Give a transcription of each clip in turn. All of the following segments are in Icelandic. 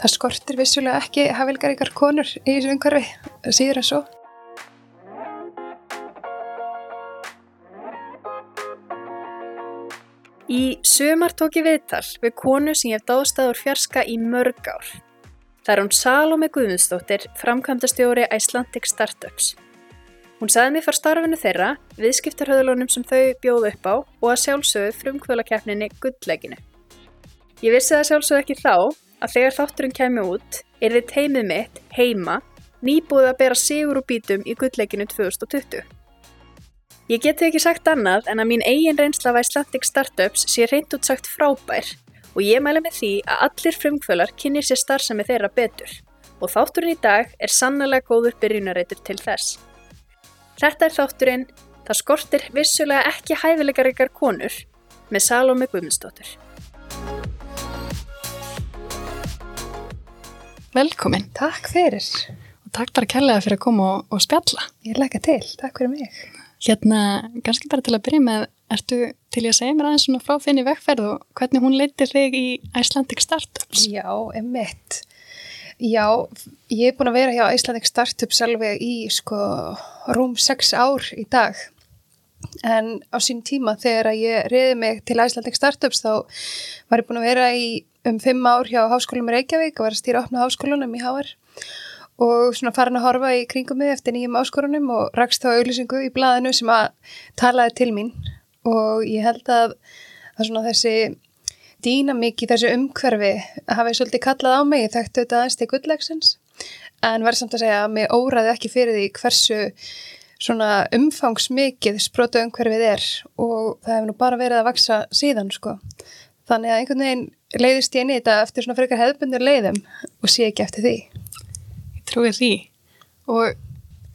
það skortir vissulega ekki hafilgar ykkar konur í þessu umhverfi síður en svo. Í sömar tók ég viðtal við konu sem ég hef dáðstæður fjarska í mörg ár. Það er hún Salome Guðmundsdóttir, framkvæmdastjóri Icelandic Startups. Hún sagði mér fara starfinu þeirra, viðskiptarhauðlunum sem þau bjóðu upp á og að sjálfsögðu frumkvölakeppninni gullleginu. Ég vissi það sjálfsögðu ekki þá að þegar þátturinn kemur út er þið teimið mitt heima nýbúið að bera sigur og bítum í gullleginu 2020. Ég geti ekki sagt annað en að mín eigin reynsla af Icelandic Startups sé reynd út sagt frábær og ég mæla með því að allir frumkvölar kynni sér starfsemi þeirra betur og þátturinn í dag er sannlega góður byrjunareitur til þess. Þetta er þátturinn Það skortir vissulega ekki hæfilegar ykkar konur með Salome Guðmundsdóttur. Velkomin. Takk fyrir. Og takk bara kærlega fyrir að koma og, og spjalla. Ég læka til. Takk fyrir mig. Hérna, kannski bara til að byrja með, ertu til að segja mér aðeins svona frá þinni vegferð og hvernig hún leytir þig í Icelandic Startups? Já, emitt. Já, ég er búin að vera hjá Icelandic Startups alveg í sko rúm 6 ár í dag en á sín tíma þegar ég reyði mig til Icelandic Startups þá var ég búin að vera í um 5 ár hjá Háskólum Reykjavík og var að stýra opna háskólunum í HR og svona farin að horfa í kringum mig eftir nýjum áskorunum og rakst á auðlýsingu í blaðinu sem að talaði til mín. Og ég held að það svona þessi dýnamík í þessu umhverfi hafi svolítið kallað á mig, ég þekktu þetta aðeins til gulllegsins en verði samt að segja að mér óraði ekki fyrir því hversu svona umfangsmikið sprota umhverfið er. Og það hefur nú bara verið að vaksa síðan sko. Þannig að einhvern veginn leiðist ég þetta eftir svona frekar hefðbundir leiðum og sé ekki eftir því. Ég trúi því. Og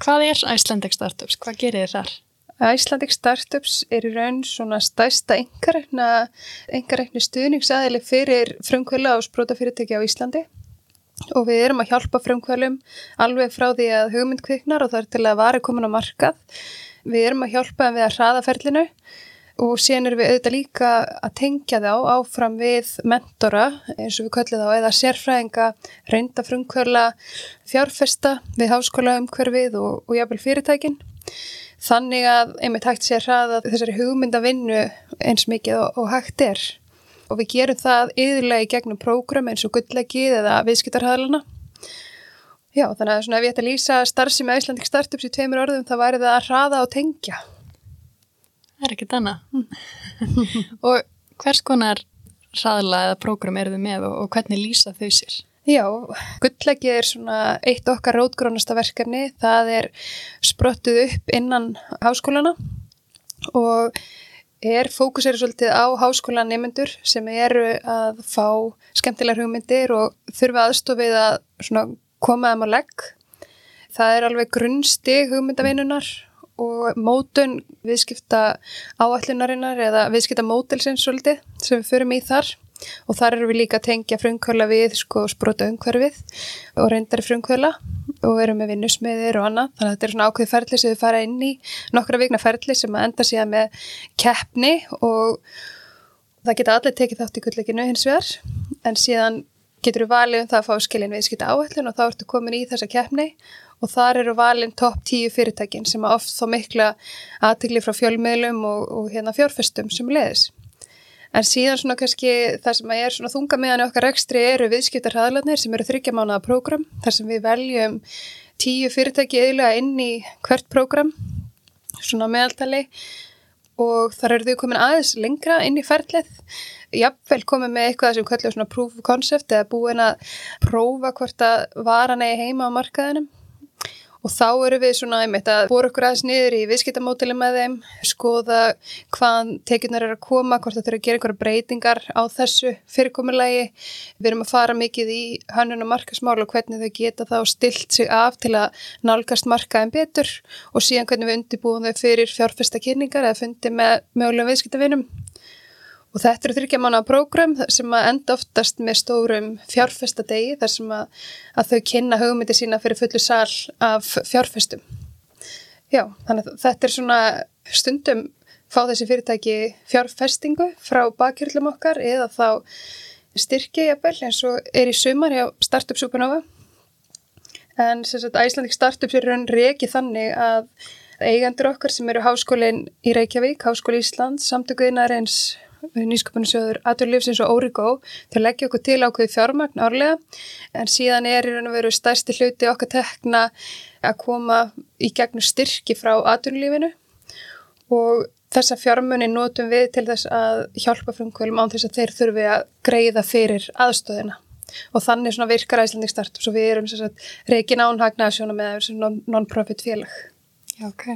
hvað er Icelandic Startups? Hvað gerir þið þar? Icelandic Startups er í raun svona stæsta engareikni stuðningsæðili fyrir frumkvöla og sprótafyrirtæki á Íslandi og við erum að hjálpa frumkvölum alveg frá því að hugmynd kviknar og það er til að vara komin á markað. Við erum að hjálpa við að hraða ferlinu og síðan erum við auðvitað líka að tengja þá áfram við mentora eins og við köllum þá eða sérfræðinga, reynda frumkvöla, fjárfesta við háskóla umhverfið og, og jafnvel fyrirtækinn þannig að einmitt hægt sé að hraða þessari hugmyndavinnu eins mikið og, og hægt er. Og við gerum það yðurlega í gegnum prógram eins og gullegið eða viðskiptarhæðluna Já, þannig að svona ef ég ætti að lýsa starfsum með Íslandik Startups í tveimur orðum þá væri það að hraða og tengja Það er ekkit annað Og hvers konar hraðla eða prógram eru þið með og, og hvernig lýsa þau sér? Já, gulllegið er svona eitt okkar rótgrónasta verkefni, það er sprottuð upp innan háskólana og er fókusera svolítið á háskólanemendur sem eru að fá skemmtilegar hugmyndir og þurfa aðstofið að koma þeim á legg. Það er alveg grunnstig hugmyndavinunar og mótun viðskipta áallunarinnar eða viðskipta mótilsins svolítið sem við förum í þar. Og þar eru við líka að tengja frumkvöla við sko sprota umhverfið og reyndari frumkvöla og erum með vinnusmiðir og annað. Þannig að þetta er svona ákveð ferli sem við fara inn í nokkra vikna ferli sem að enda síðan með keppni og það geta allir tekið þátt í kulleginu hins vegar. En síðan getur valið um það að fá skilin við skita áhællin og þá ertu komin í þessa keppni? Og þar eru valin topp tíu fyrirtækin sem oft þó mikla aðtikli frá fjölmiðlum og, og hérna fjárfestum sem leðis En síðan svona kannski það sem er svona þunga meðan okkar ekstri eru viðskiptarhæðlarnir sem eru þryggja mánuða prógram þar sem við veljum tíu fyrirtæki eðluga inn í hvert prógram svona meðaltali og þar eru þau komin aðeins lengra inn í ferlið. Jafnvel komið með eitthvað sem kallur svona proof of concept eða búin að prófa hvort að varan eigi heima á markaðinum Og þá eru við svona einmitt að bóra okkur aðeins niður í viðskiptamótili með þeim, skoða hvaðan tekjunar eru að koma, hvort það þurfa að gera einhverja breytingar á þessu fyrirkomulegi. Við erum að fara mikið í hannun og markasmál og hvernig þau geta þá stilt sig af til að nálgast markaðin betur og síðan hvernig við undirbúum þau fyrir fjárfesta kynningar eða fundi með mögulega viðskiptavinum. Og þetta eru þryggja mánu á prógram sem að enda oftast með stórum fjárfestadegi þar sem að, að þau kynna hugmyndi sína fyrir fullu sál af fjárfestum. Já, þannig að þetta er svona stundum fá þessi fyrirtæki fjárfestingu frá bakhjörlum okkar eða þá styrki jafnvel eins og er í sumar hjá Startup Supernova en Æslandik Startups er raun reiki þannig að eigendur okkar sem eru háskólinn í Reykjavík, Háskóli Ísland, samtökuðinar eins nýsköpunarsjóður Aturlífsins og Órigó til að leggja okkur til ákveði fjármagn árlega. En síðan er í raun og veru stærsti hluti okkar tekna að koma í gegnum styrki frá Aturlífinu og þessa fjármunni notum við til þess að hjálpa frumkvölum án þess að þeir þurfi að greiða fyrir aðstöðina og þannig virkar æslanding start og við erum reygin ánhagna að sjóna með non-profit félag. Já, ok.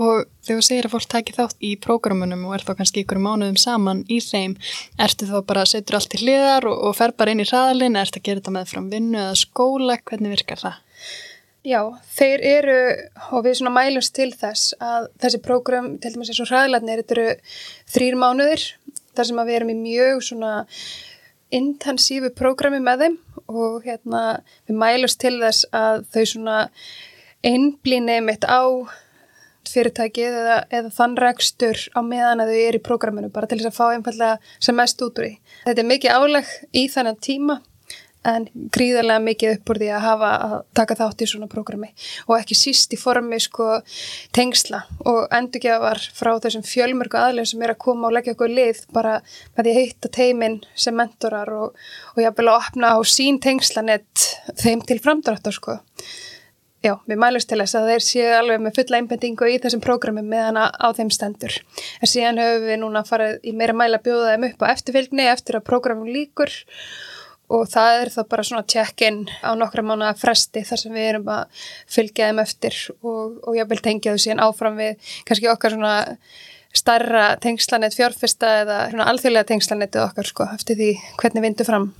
Og þegar þú segir að fólk tækir þátt í prógramunum og er þá kannski ykkur mánuðum saman í þeim, ertu þá bara að setja allt í hliðar og, og fer bara inn í hraðalinn, ertu að gera þetta með fram vinnu eða skóla, hvernig virkar það? Já, þeir eru og við svona mælumst til þess að þessi prógram, til dæmis eins og hraðalarnir, þetta eru þrýr mánuðir, þar sem við erum í mjög svona intensífu prógrami með þeim og hérna við mælumst til þess að þau svona einblýni mitt á fyrirtækið eða, eða þann rekstur á meðan að þau eru í prógraminu bara til þess að fá einfallega sem mest út úr því. Þetta er mikið áleg í þannan tíma en gríðarlega mikið upp úr því að hafa að taka þátt í svona prógrami og ekki síst í formi sko tengsla og endurgjafar frá þessum fjölmörgu aðlum sem er að koma og leggja okkur lið bara með því að hitta teiminn sem mentorar og, og jáfnvel að opna á sín tengslanett þeim til framdráttar sko. Já, við mælumst til þess að þeir séu alveg með fulla einbendingu í þessum prógrami meðan á þeim stendur. En síðan höfum við núna farið í meira mæla bjóða þeim upp á eftirfylgni eftir að prógramum líkur og það er þá bara svona check-in á nokkra mánu að fresti þar sem við erum að fylgja þeim eftir og, og ég vil tengja þau síðan áfram við kannski okkar svona starra tengslanett fjárfesta eða alþjóðlega tengslanettu okkar sko eftir því hvernig vindu fram.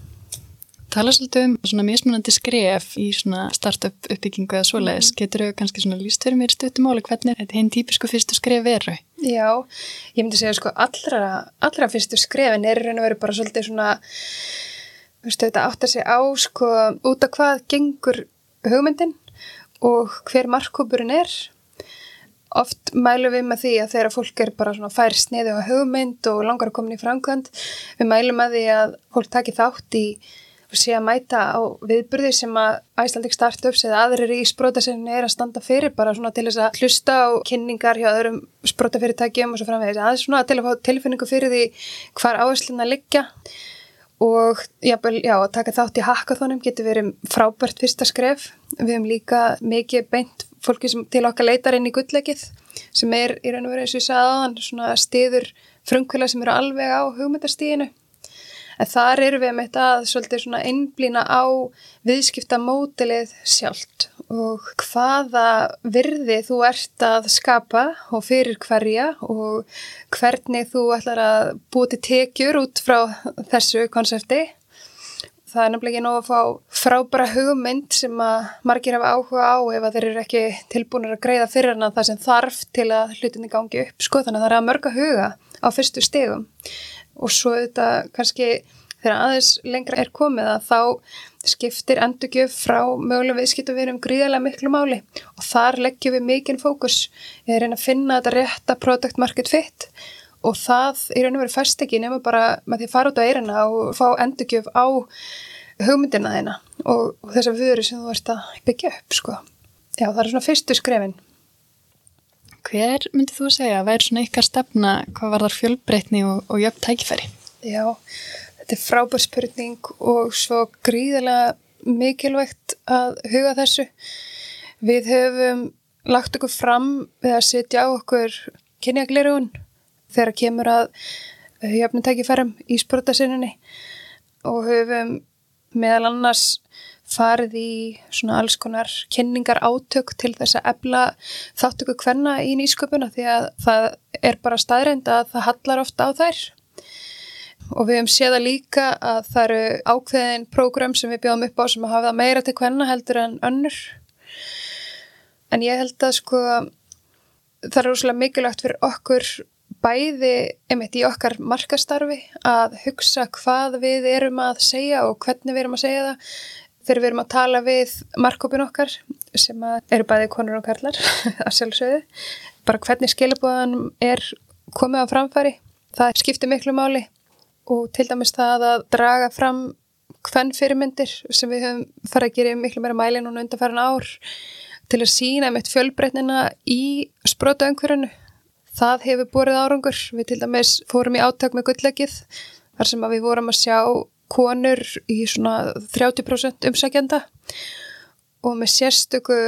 Tala svolítið um svona mismunandi skref í svona startup uppbyggingu eða svoleiðis. Mm. Getur þau kannski svona líst fyrir mér stuttumáli hvernig þetta hinn típisku fyrstu skref veru? Já, ég myndi segja sko allra, allra fyrstu skrefin er raun og veru bara svolítið svona, þú veist þetta átt að segja á sko út af hvað gengur hugmyndin og hver markkópurinn er. Oft mælum við með því að þegar fólk er bara svona fær sniði á hugmynd og langar að koma í framkvæmt, við mælum með því að fólk taki þátt í sé að mæta á viðburði sem að Icelandic Startups eða aðrir í sprótasinni er að standa fyrir bara svona til þess að hlusta á kynningar hjá öðrum sprótafyrirtækjum og svo framvegis. Aðeins svona til að fá tilfinningu fyrir því hvar áhersluna liggja og jafnvel, já, að taka þátt í hackathonum getur verið frábært fyrsta skref. Við hefum líka mikið beint fólki sem til okkar leitar inn í gulllegið sem er í raun og verið eins og ég sagði aðan svona stiður frumkvöla sem eru alveg á hugmyndastíðinu en þar eru við með þetta að einblýna á viðskiptamótilið sjálft og hvaða virði þú ert að skapa og fyrir hverja og hvernig þú ætlar að búið til tekjur út frá þessu konsepti. Það er nefnilega ekki nóg að fá frábæra hugmynd sem að margir hafa áhuga á ef að þeir eru ekki tilbúinir að greiða fyrir hana það sem þarf til að hlutinni gangi upp. Sko þannig að það er að mörga huga á fyrstu stegum og svo þetta kannski þegar aðeins lengra er komið að þá skiptir endurgjöf frá mögulega viðskiptu við erum gríðarlega miklu máli. Og þar leggjum við mikinn fókus. Ég er reyna að finna þetta rétta product market fit. Og það er reyna að vera fæst ekki nema bara með því að fara út á eirina og fá endurgjöf á hugmyndina þeina og, og þess að vöru sem þú ert að byggja upp sko. Já það er svona fyrstu skrefin Hver myndið þú segja að væri svona ykkar stefna hvað var þar fjölbreytni og, og jöfn tækifæri? Já, þetta er frábær spurning og svo gríðilega mikilvægt að huga þessu. Við höfum lagt okkur fram við að setja á okkur kynjaglirugun þegar kemur að jöfnum tækifærum í spurtasinninni og höfum meðal annars farið í svona alls konar kynningar átök til þess að ebla þáttöku hverna í nýsköpuna því að það er bara staðreind að það hallar ofta á þær. Og við hefum séða líka að það eru ákveðin prógram sem við bjóðum upp á sem að hafa það meira til hverna heldur en önnur. En ég held að sko það er úrslega mikilvægt fyrir okkur bæði einmitt í okkar markastarfi að hugsa hvað við erum að segja og hvernig við erum að segja það þegar við erum að tala við markkópin okkar sem eru bæði konur og karlar að sjálfsögðu, bara hvernig skilabóðan er komið á framfæri, það skiptir miklu máli og til dæmis það að draga fram hvern fyrirmyndir sem við höfum farið að gera miklu meira mæli núna undanfæran ár til að sína einmitt fjölbreytnina í sprota umhverjunu. Það hefur borið árangur. Við til dæmis fórum í áttak með gulllegið þar sem við vorum að sjá konur í svona 30% umsækjanda og með sérstöku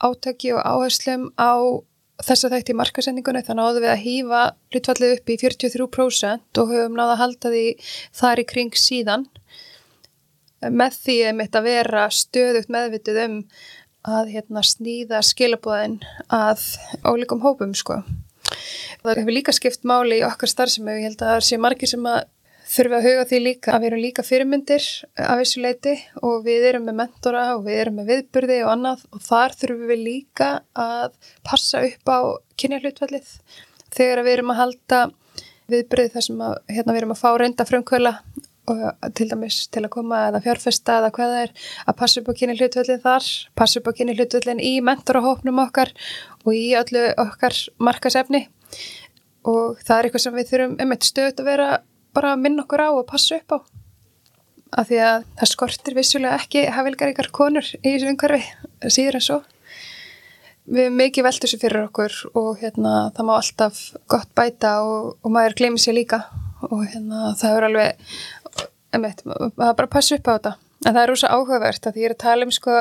átaki og áherslum á þess að þætti í markasendingunni þá náðum við að hýfa hlutfallið upp í 43% og höfum náða að halda því þar í kring síðan með því að vera stöðugt meðvitið um að hérna, snýða skilabóðin að ólíkum hópum sko. Það hefur líka skipt máli í okkar starfsemi og ég held að það sé margir sem að þurfa að huga því líka að við erum líka fyrirmyndir af þessu leiti og við erum með mentora og við erum með viðburði og annað. Og þar þurfum við líka að passa upp á kynjarlutvallið þegar við erum að halda viðburði þar sem að, hérna, við erum að fá reynda frumkvöla og til dæmis til að koma eða fjárfesta eða hvað það er að passa upp á kynni hlutvöldin þar, passa upp á kynni hlutvöldin í mentorahópnum okkar og í öllu okkar markasefni og það er eitthvað sem við þurfum um eitt stöð að vera bara minna okkur á og passa upp á. Af því að það skortir vissulega ekki hafilgar ykkar konur í þessu umhverfi síður en svo. Við erum mikið veldur þessu fyrir okkur og hérna það má alltaf gott bæta og, og maður glemir sér líka. Og hérna það er alveg emitt, það er bara passa upp á þetta. En það er rosa áhugavert að því ég er að tala um sko,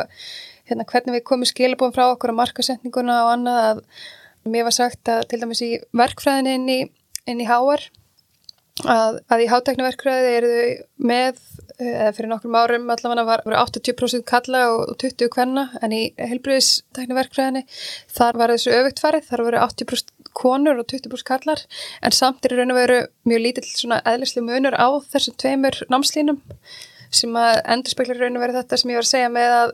hérna, hvernig við komum skilabóðum frá okkur á markasetninguna og annað að mér var sagt að til dæmis í verkfræðinni inn í, inn í HR að, að í hátæknaverkfræði eru þau með eða fyrir nokkrum árum allavega var 80% kalla og 20 kvenna en í helbriðistæknaverkfræðinni þar var þessu öfugt farið, þar voru 80% konur og 20% kallar en samt er raun og veru mjög lítill svona eðlislu munur á þessum tveimur námslínum sem að endur speklar raun og veru þetta sem ég var að segja með að,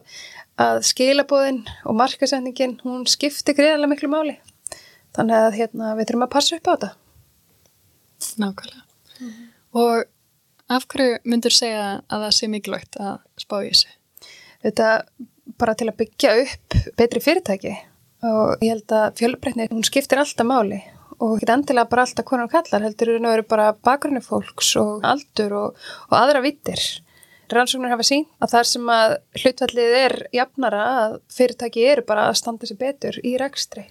að skilabóðin og markasendingin hún skiptir greiðarlega miklu máli. Þannig að hérna, við þurfum að passa upp á þetta. Nákvæmlega mm -hmm. og af hverju myndur segja að það sé mikilvægt að spá í þessu? Þetta bara til að byggja upp betri fyrirtæki og ég held að fjölbreytni, hún skiptir alltaf máli og ekki endilega bara alltaf konar kallar heldur hún að vera bara bakgrunni fólks og aldur og, og aðra vittir. Rannsóknir hafa sín að þar sem að hlutvallið er jafnara að fyrirtæki eru bara að standa sér betur í rekstri.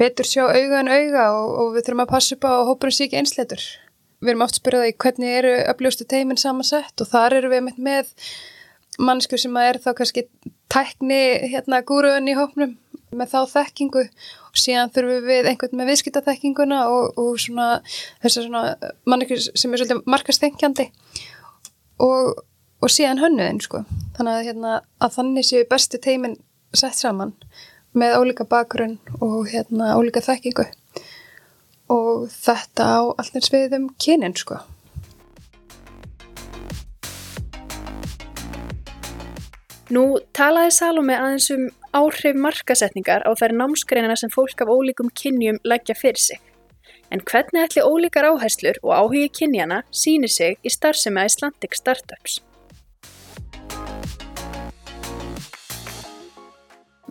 Betur sjá auga en auga og, og við þurfum að passa upp á hópurum sík einsleitur. Við erum oft spyrjaði hvernig eru uppljóstu teimin samansett og þar eru við með, mannsku sem er þá kannski tækni hérna gúruðun í hópnum með þá þekkingu og síðan þurfum við einhvern með viðskiptathekkinguna og, og svona þessar svona mannekur sem er svolítið markastenkjandi og, og síðan hönnuðin sko. Þannig að, hérna, að þannig séu bestu teimin sett saman með ólíka bakgrunn og hérna ólíka þekkingu og þetta á allins við um kynin sko. Nú talaði Salome aðeins um áhrif markasetningar á þær námsgreinina sem fólk af ólíkum kynjum leggja fyrir sig. En hvernig ætli ólíkar áherslur og áhugi kynjana sínir sig í starfsemi að Icelandic Startups?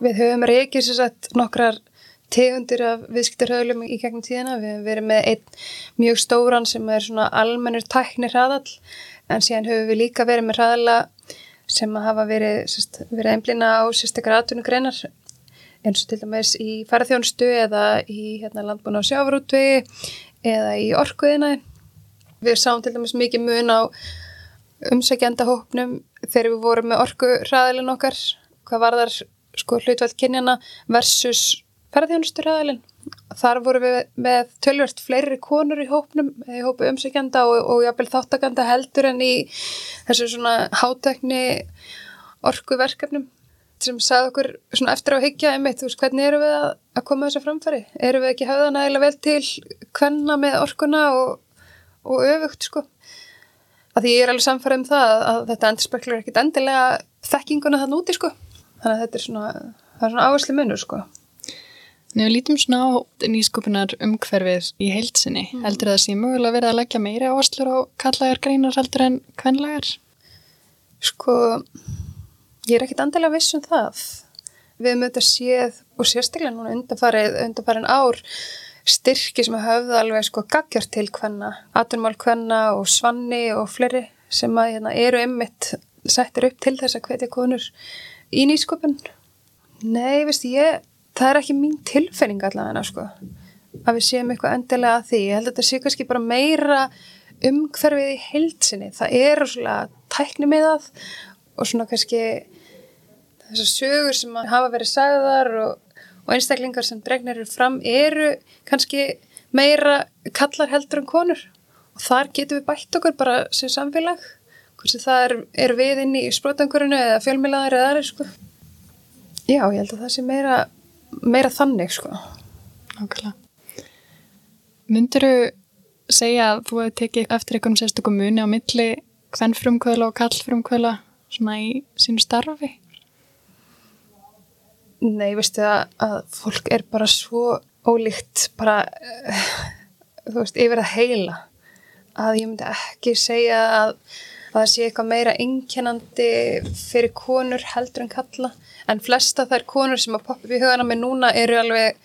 Við höfum reykið sér sett nokkrar tegundir af viðskiptarhauðlum í gegnum tíðina. Við höfum verið með einn mjög stóran sem er svona almennur tæknir hraðall en síðan höfum við líka verið með hraðala sem hafa verið, sérst, verið einblina á sérstakar aðtunugreinar eins og til dæmis í færðjónstu eða í hérna, landbúna á sjávarútvegi eða í orkuðina. Við sáum til dæmis mikið mun á umsækjanda hópnum þegar við vorum með orkuræðilin okkar, hvað var þar sko hlutveld kynjana versus færðjónstu ræðilin þar voru við með tölvört fleiri konur í hópnum, í hópu umsækjanda og, og jáfnvel þáttakanda heldur en í þessu svona hátekni orkuverkefnum sem sagði okkur svona eftir á higgja einmitt, þú veist, hvernig eru við að, að koma þessu framfæri? Eru við ekki hafðan aðeins vel til hvenna með orkuna og, og öfugt, sko? Að því ég er alveg samfærið um það að, að þetta endurspeklar ekkit endilega þekkinguna þann úti, sko. Þannig að þetta er svona, það er svona áherslu munur, sko. Við lítum svona á nýskupunar umhverfið í heilsinni. Mm. Heldur það sé mögulega verið að leggja meira áherslur á kallagar greinar heldur en kvenlagar? Sko, ég er ekkit andilega viss um það. Við mötum þetta séð og sérstaklega núna undanfarið, undanfarin ár styrki sem höfðu alveg sko gaggjart til hvenna, atunmál hvenna og svanni og fleiri sem að hérna, eru ymmit settir upp til þess að hvetja konur í nýsköpun. Nei, veist ég, það er ekki mín tilfinning allavega sko, að við séum eitthvað endilega að því. Ég held að þetta sé kannski bara meira umhverfið í heilsinni. Það er svona tækni með það og svona kannski þessar sögur sem hafa verið sagðar og, og einstaklingar sem dregnir eru fram eru kannski meira kallar heldur en konur og þar getum við bætt okkur bara sem samfélag hvort það er, er við inn í sprótangurinu eða fjölmilaðar eða aðri sko. Já, ég held að það sé meira, meira þannig sko. Nákvæmlega. Myndur þú segja að þú hefði tekið eftir einhvern sérstökum muni á milli hvern frumkvöla og kall frumkvöla svona í sínu starfi? Nei, veistu að, að fólk er bara svo ólíkt bara, uh, þú veist, yfir að heila að ég myndi ekki segja að að það sé eitthvað meira einkennandi fyrir konur heldur en kalla en flesta þær konur sem að poppa upp í hugana með núna eru alveg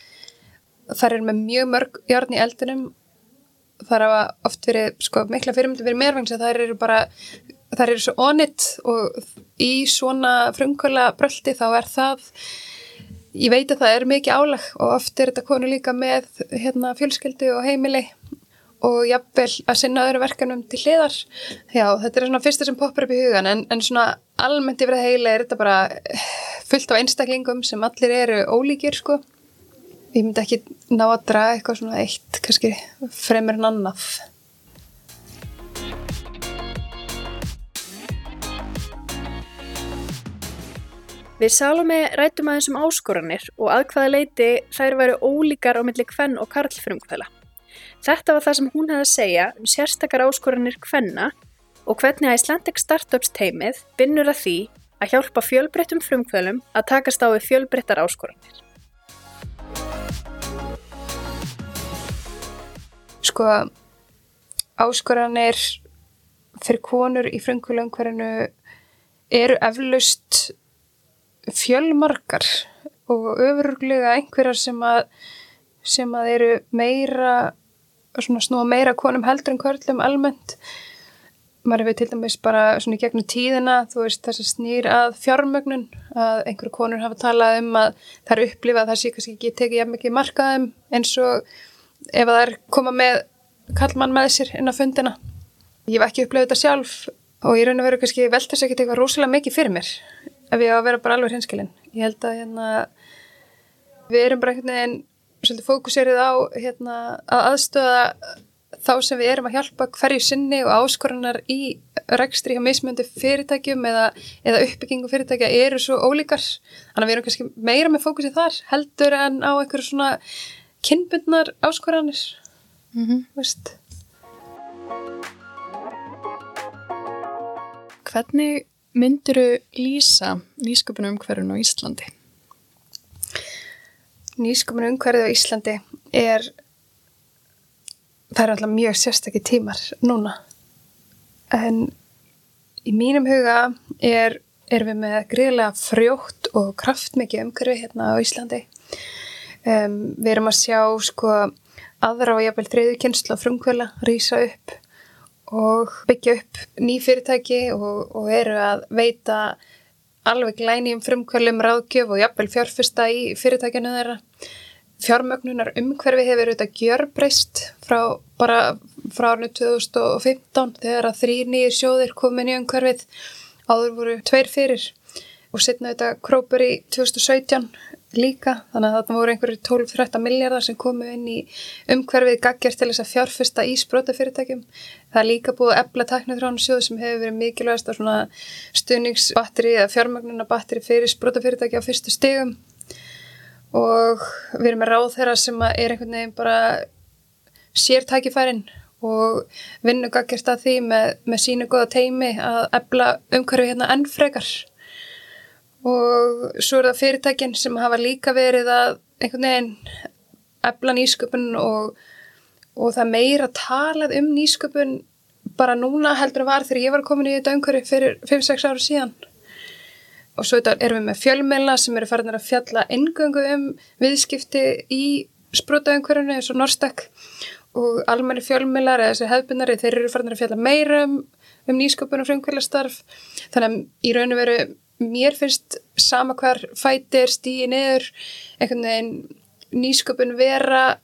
þær eru með mjög mörg járn í eldunum þar hafa oft verið sko, mikla fyrirmyndu fyrir mérfangs að þær eru bara þær eru svo onitt og í svona frumkvöla bröldi þá er það ég veit að það er mikið álag og oft er þetta konu líka með hérna, fjölskyldu og heimili og jafnvel að sinna öðru verkanum til hliðar. Já, þetta er svona fyrsta sem poppar upp í hugan en, en svona almennt yfir það heila er þetta bara fullt af einstaklingum sem allir eru ólíkir sko. Ég myndi ekki ná að draga eitthvað svona eitt kannski fremur en annað. Við Salome rættum aðeins um áskoranir og að hvaða leiti þær væri ólíkar á milli kvenn og karlfrumkvæla. Þetta var það sem hún hefði að segja um sérstakar áskoranir hvenna og hvernig Icelandic Startups teimið vinnur að því að hjálpa fjölbreyttum frumkvölum að takast á við fjölbreyttar áskoranir. Sko, áskoranir fyrir konur í frumkvölumhverjunu eru eflaust fjölmarkar og öfuruglega einhverjar sem að, sem að eru meira svona snúa meira konum heldur en körlum almennt. Maður hefur til dæmis bara svona í gegnum tíðina þú veist þess að snýr að fjármögnun að einhverju konur hafa talað um að það er upplifað að það sé kannski ekki tekið jafn mikið markaðum eins og ef það er koma með kallmann með sér inn á fundina. Ég hef ekki upplifað þetta sjálf og ég raun að vera kannski veltast ekkert eitthvað rosalega mikið fyrir mér ef ég á að vera bara alveg hinskilinn ég held að hérna við erum bara einhvern veginn svolítið fókuserið á hérna, að aðstöða þá sem við erum að hjálpa hverju sinni og áskorunar í rekstri hjá mismjöndi fyrirtækjum eða, eða uppbyggingu fyrirtækja eru svo ólíkar þannig að við erum kannski meira með fókusið þar heldur en á einhverju svona kynbundnar áskoranir mm -hmm. veist Hvernig mynduru lýsa nýsköpunum hverjum á Íslandi? Nýskumun umhverfið á Íslandi er það er alltaf mjög sérstakki tímar núna. En í mínum huga er, er við með greiðlega frjótt og kraftmikið umhverfið hérna á Íslandi. Um, við erum að sjá sko aðra á jafnvel þriðu kynnslu á frumkvöla rýsa upp og byggja upp ný fyrirtæki og, og eru að veita alveg glæni um frumkvölum ráðgjöf og jafnvel fjárfesta í fyrirtækjanu þeirra. Fjármögnunar umhverfi hefur auðvitað gjörbreyst frá bara frá árnu 2015 þegar að þrý nýjir sjóðir komin í umhverfið áður voru tveir fyrir og setna auðvitað krópur í 2017 líka þannig að það voru einhverju 12-13 miljardar sem komu inn í umhverfið gaggjart til þess að fjárfesta í sprótafyrirtækjum það er líka búið ebla taknutránu sem hefur verið mikilvægast á svona stuðningsbatteri eða fjármagnunabatteri fyrir sprótafyrirtæki á fyrstu stegum og við erum með ráð þeirra sem er einhvern veginn bara sértækifærin og vinnu gaggjart að því með, með sínu goða teimi að ebla umhverfið hérna enn frekar og svo er það fyrirtækin sem hafa líka verið að einhvern veginn efla nýsköpun og, og það meira talað um nýsköpun bara núna heldur að var þegar ég var komin í þetta umhverju fyrir 5-6 ára síðan. Og svo erum við með fjölmeila sem eru farin að fjalla engöngu um viðskipti í sprótaumhverjunu eins og Norstak og almenni fjölmilar eða þessi hefbunari, þeir eru farin að fjalla meira um, um nýsköpun og frumkvælastarf þannig að í raun og veru mér finnst sama hver fætir, stíi niður einhvern veginn nýsköpun vera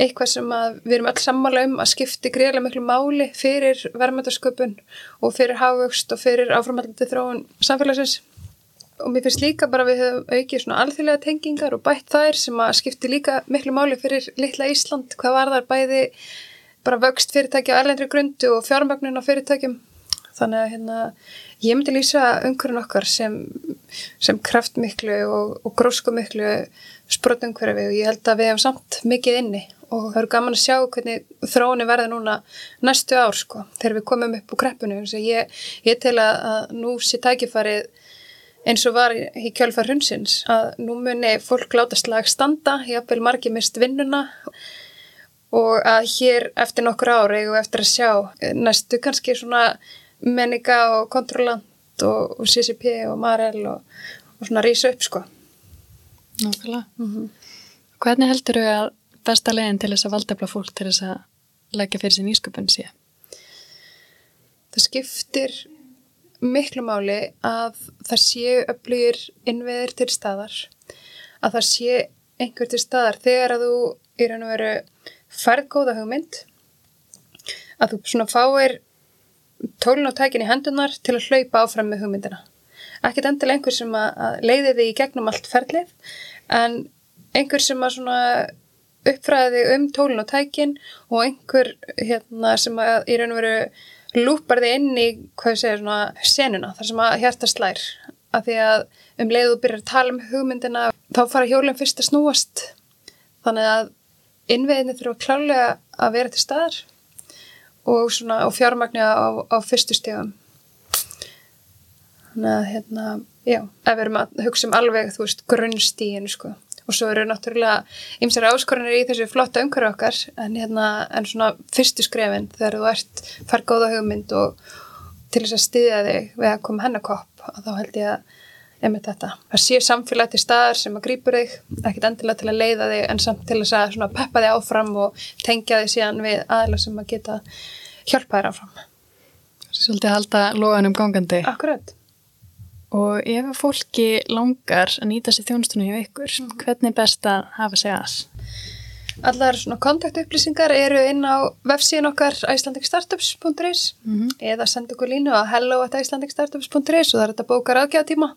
eitthvað sem við erum alls sammála um að skipti greiðlega miklu máli fyrir verðmættasköpun og fyrir hafugst og fyrir áframhaldandi þróun samfélagsins. Og mér finnst líka bara við höfum aukið svona alþjóðlega tengingar og bætt þær sem að skipti líka miklu máli fyrir litla Ísland, hvað var þar bæði bara vöxt fyrirtæki á erlendri grundu og fjármögnun á fyrirtækjum. Þannig að hérna ég myndi lýsa umhverjum okkar sem, sem kraftmiklu og, og gróskumiklu sprotungverfi og ég held að við hefum samt mikið inni og það eru gaman að sjá hvernig þróunni verða núna næstu ár sko þegar við komum upp úr kreppunum ég, ég tel að nú sé tækifarið eins og var í kjálfar hundsins að nú muni fólk láta slag standa, jáfnveil margi mist vinnuna og að hér eftir nokkur ári og eftir að sjá næstu kannski svona menninga og kontrollant og, og CCP og Marel og, og svona rýsa upp sko. Nákvæmlega. Mm -hmm. Hvernig heldur þau að besta leginn til þess að valdefla fólk til þess að leggja fyrir sín ísköpun sé? Það skiptir miklu máli að það séu öflugir innviðir til staðar að það sé einhver til staðar þegar að þú í raun og veru færð góða hugmynd að þú svona fáir tólun og tækin í hendunar til að hlaupa áfram með hugmyndina. Ekkert endilega einhver sem að leiði þig í gegnum allt ferlið en einhver sem að svona uppfræði um tólun og tækin og einhver hérna sem að í raun og veru lúpar þið inn í, hvað segir, svona senuna, þar sem að hérta slær. Af því að um leiðu byrjar að tala um hugmyndina, þá fara hjólinn fyrst að snúast. Þannig að innveginni þurfa klálega að vera til staðar og svona á fjármagnu á, á fyrstu stegum þannig að hérna, já, ef við erum að hugsa um alveg, þú veist, grunnstígin sko. Og svo eru náttúrulega ymsar áskorunir í þessu flotta umhverju okkar en, hérna, en svona fyrstu skrefin þegar þú ert fær góða hugmynd og til þess að styðja þig við að koma hennakopp og þá held ég að einmitt þetta, það séu samfélag til staðar sem að grýpur þig, ekkit endilega til að leiða þig en samt til að peppa þig áfram og tengja þig síðan við aðla sem að geta hjálpa þér áfram Svolítið að halda loðanum gangandi Akkurat Og ef fólki langar að nýta sér þjónustunum hjá ykkur, mm. hvernig er best að hafa sig aðs? Allar svona kontaktupplýsingar eru inn á vefsíðin okkar icelandicstartups.is mm -hmm. eða senda okkur línu á hello.icelandicstartups.is og það er þetta bókar aðgjáðtíma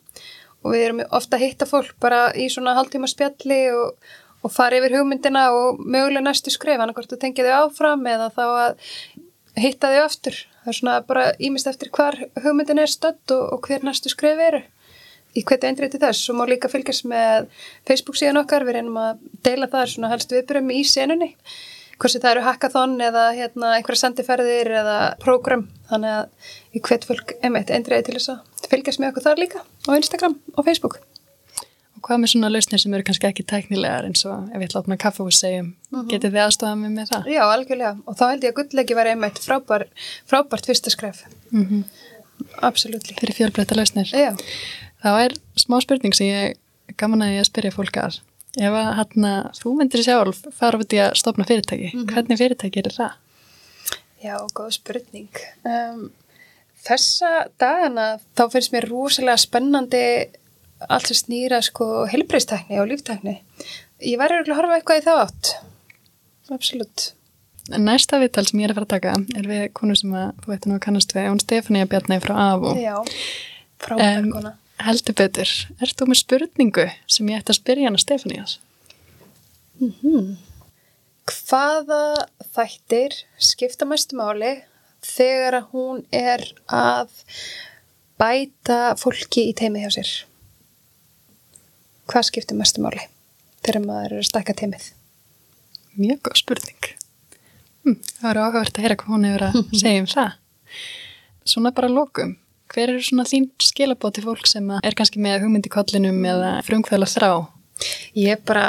og við erum ofta að hitta fólk bara í svona haldtíma spjalli og, og fara yfir hugmyndina og mögulega næstu skref, annað hvort þú tengið þau áfram eða þá að hitta þau aftur. Það er svona bara ímist eftir hvar hugmyndin er stödd og, og hver næstu skref eru í hverju eindrið til þess. Og má líka fylgjast með Facebook síðan okkar. Við reynum að deila það svona helst viðbyrjum í senunni. Hvort það eru hackathon eða hérna, einhverja sendiferðir eða prógram. Þannig að í hvert fólk eindriði til þess að fylgjast með okkur þar líka á Instagram og Facebook. Hvað með svona lausnir sem eru kannski ekki tæknilegar eins og ef ég ætla að opna kaffu og segjum mm -hmm. getið þið aðstofað mig með það? Já, algjörlega. Og þá held ég að gullleiki var einmitt frábær, frábært fyrsta skref. Mm -hmm. Absolutt Fyrir fjölbreytta lausnir. Já. Þá er smá spurning sem ég gaman að ég að spyrja fólk að ef að hérna, þú myndir sjálf fara út í að stopna fyrirtæki mm -hmm. hvernig fyrirtæki er það? Já, góð spurning um, Þessa dagana þá finnst mér rosalega spennandi allt sem snýra sko helbreyðstekni og líftækni. Ég væri að horfa eitthvað í þá átt. Absolutt. Næsta vittal sem ég er að fara að taka er við konu sem að, þú veit nú að kannast við, hún Stefania Bjarni frá AFO. Já, frábær kona. Um, heldur betur, ert þú með spurningu sem ég ætti að spyrja hana Stefanias? Mm -hmm. Hvaða þættir skipta mæstu máli þegar hún er að bæta fólki í teimi hjá sér? hvað skiptir mestu máli þegar maður er að stakka teimið? Mjög góð spurning. Hm, það var áhugavert að heyra hvað hún hefur að segja um það. Svona bara lókum. Hver eru svona þín skilabóti fólk sem er kannski með hugmyndi kollinum eða frumkvæðla þrá? Ég bara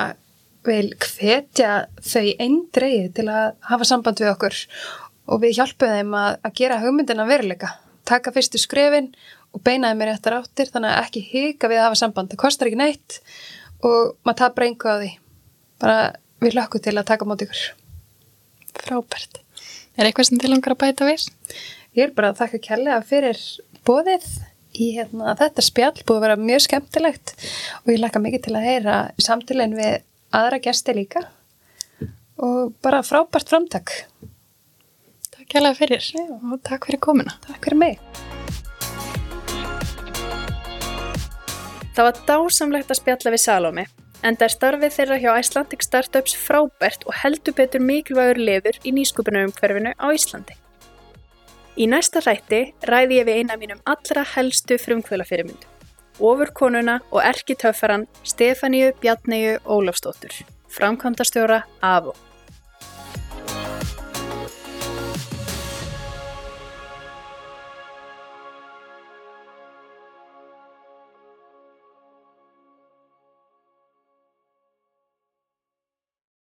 vil hvetja þau einn dreyið til að hafa samband við okkur og við hjálpum þeim að, að gera hugmyndina veruleika. Taka fyrstu skrefin og beinaði mér eftir áttir þannig að ekki hika við að hafa samband það kostar ekki neitt og maður tapar einhverju á því bara við lökkum til að taka mót ykkur. Frábært. Er eitthvað sem til langar að bæta við? Ég er bara að þakka kærlega fyrir bóðið í hérna, þetta spjall búið að vera mjög skemmtilegt og ég laka mikið til að heyra samtilegin við aðra gæsti líka og bara frábært framtak. Takk kærlega fyrir Já. og takk fyrir komina. Takk fyrir mig. Það var dásamlegt að spjalla við Salome en það er starfið þeirra hjá Icelandic Startups frábært og heldur betur mikilvægur lefur í nýskupunarumhverfinu á Íslandi. Í næsta rætti ræði ég við eina mínum allra helstu frumkvölafyrirmyndu, ofurkonuna og erkitöffaran Stefáníu Bjarnæju Ólafstóttur, framkvæmdastjóra AVO.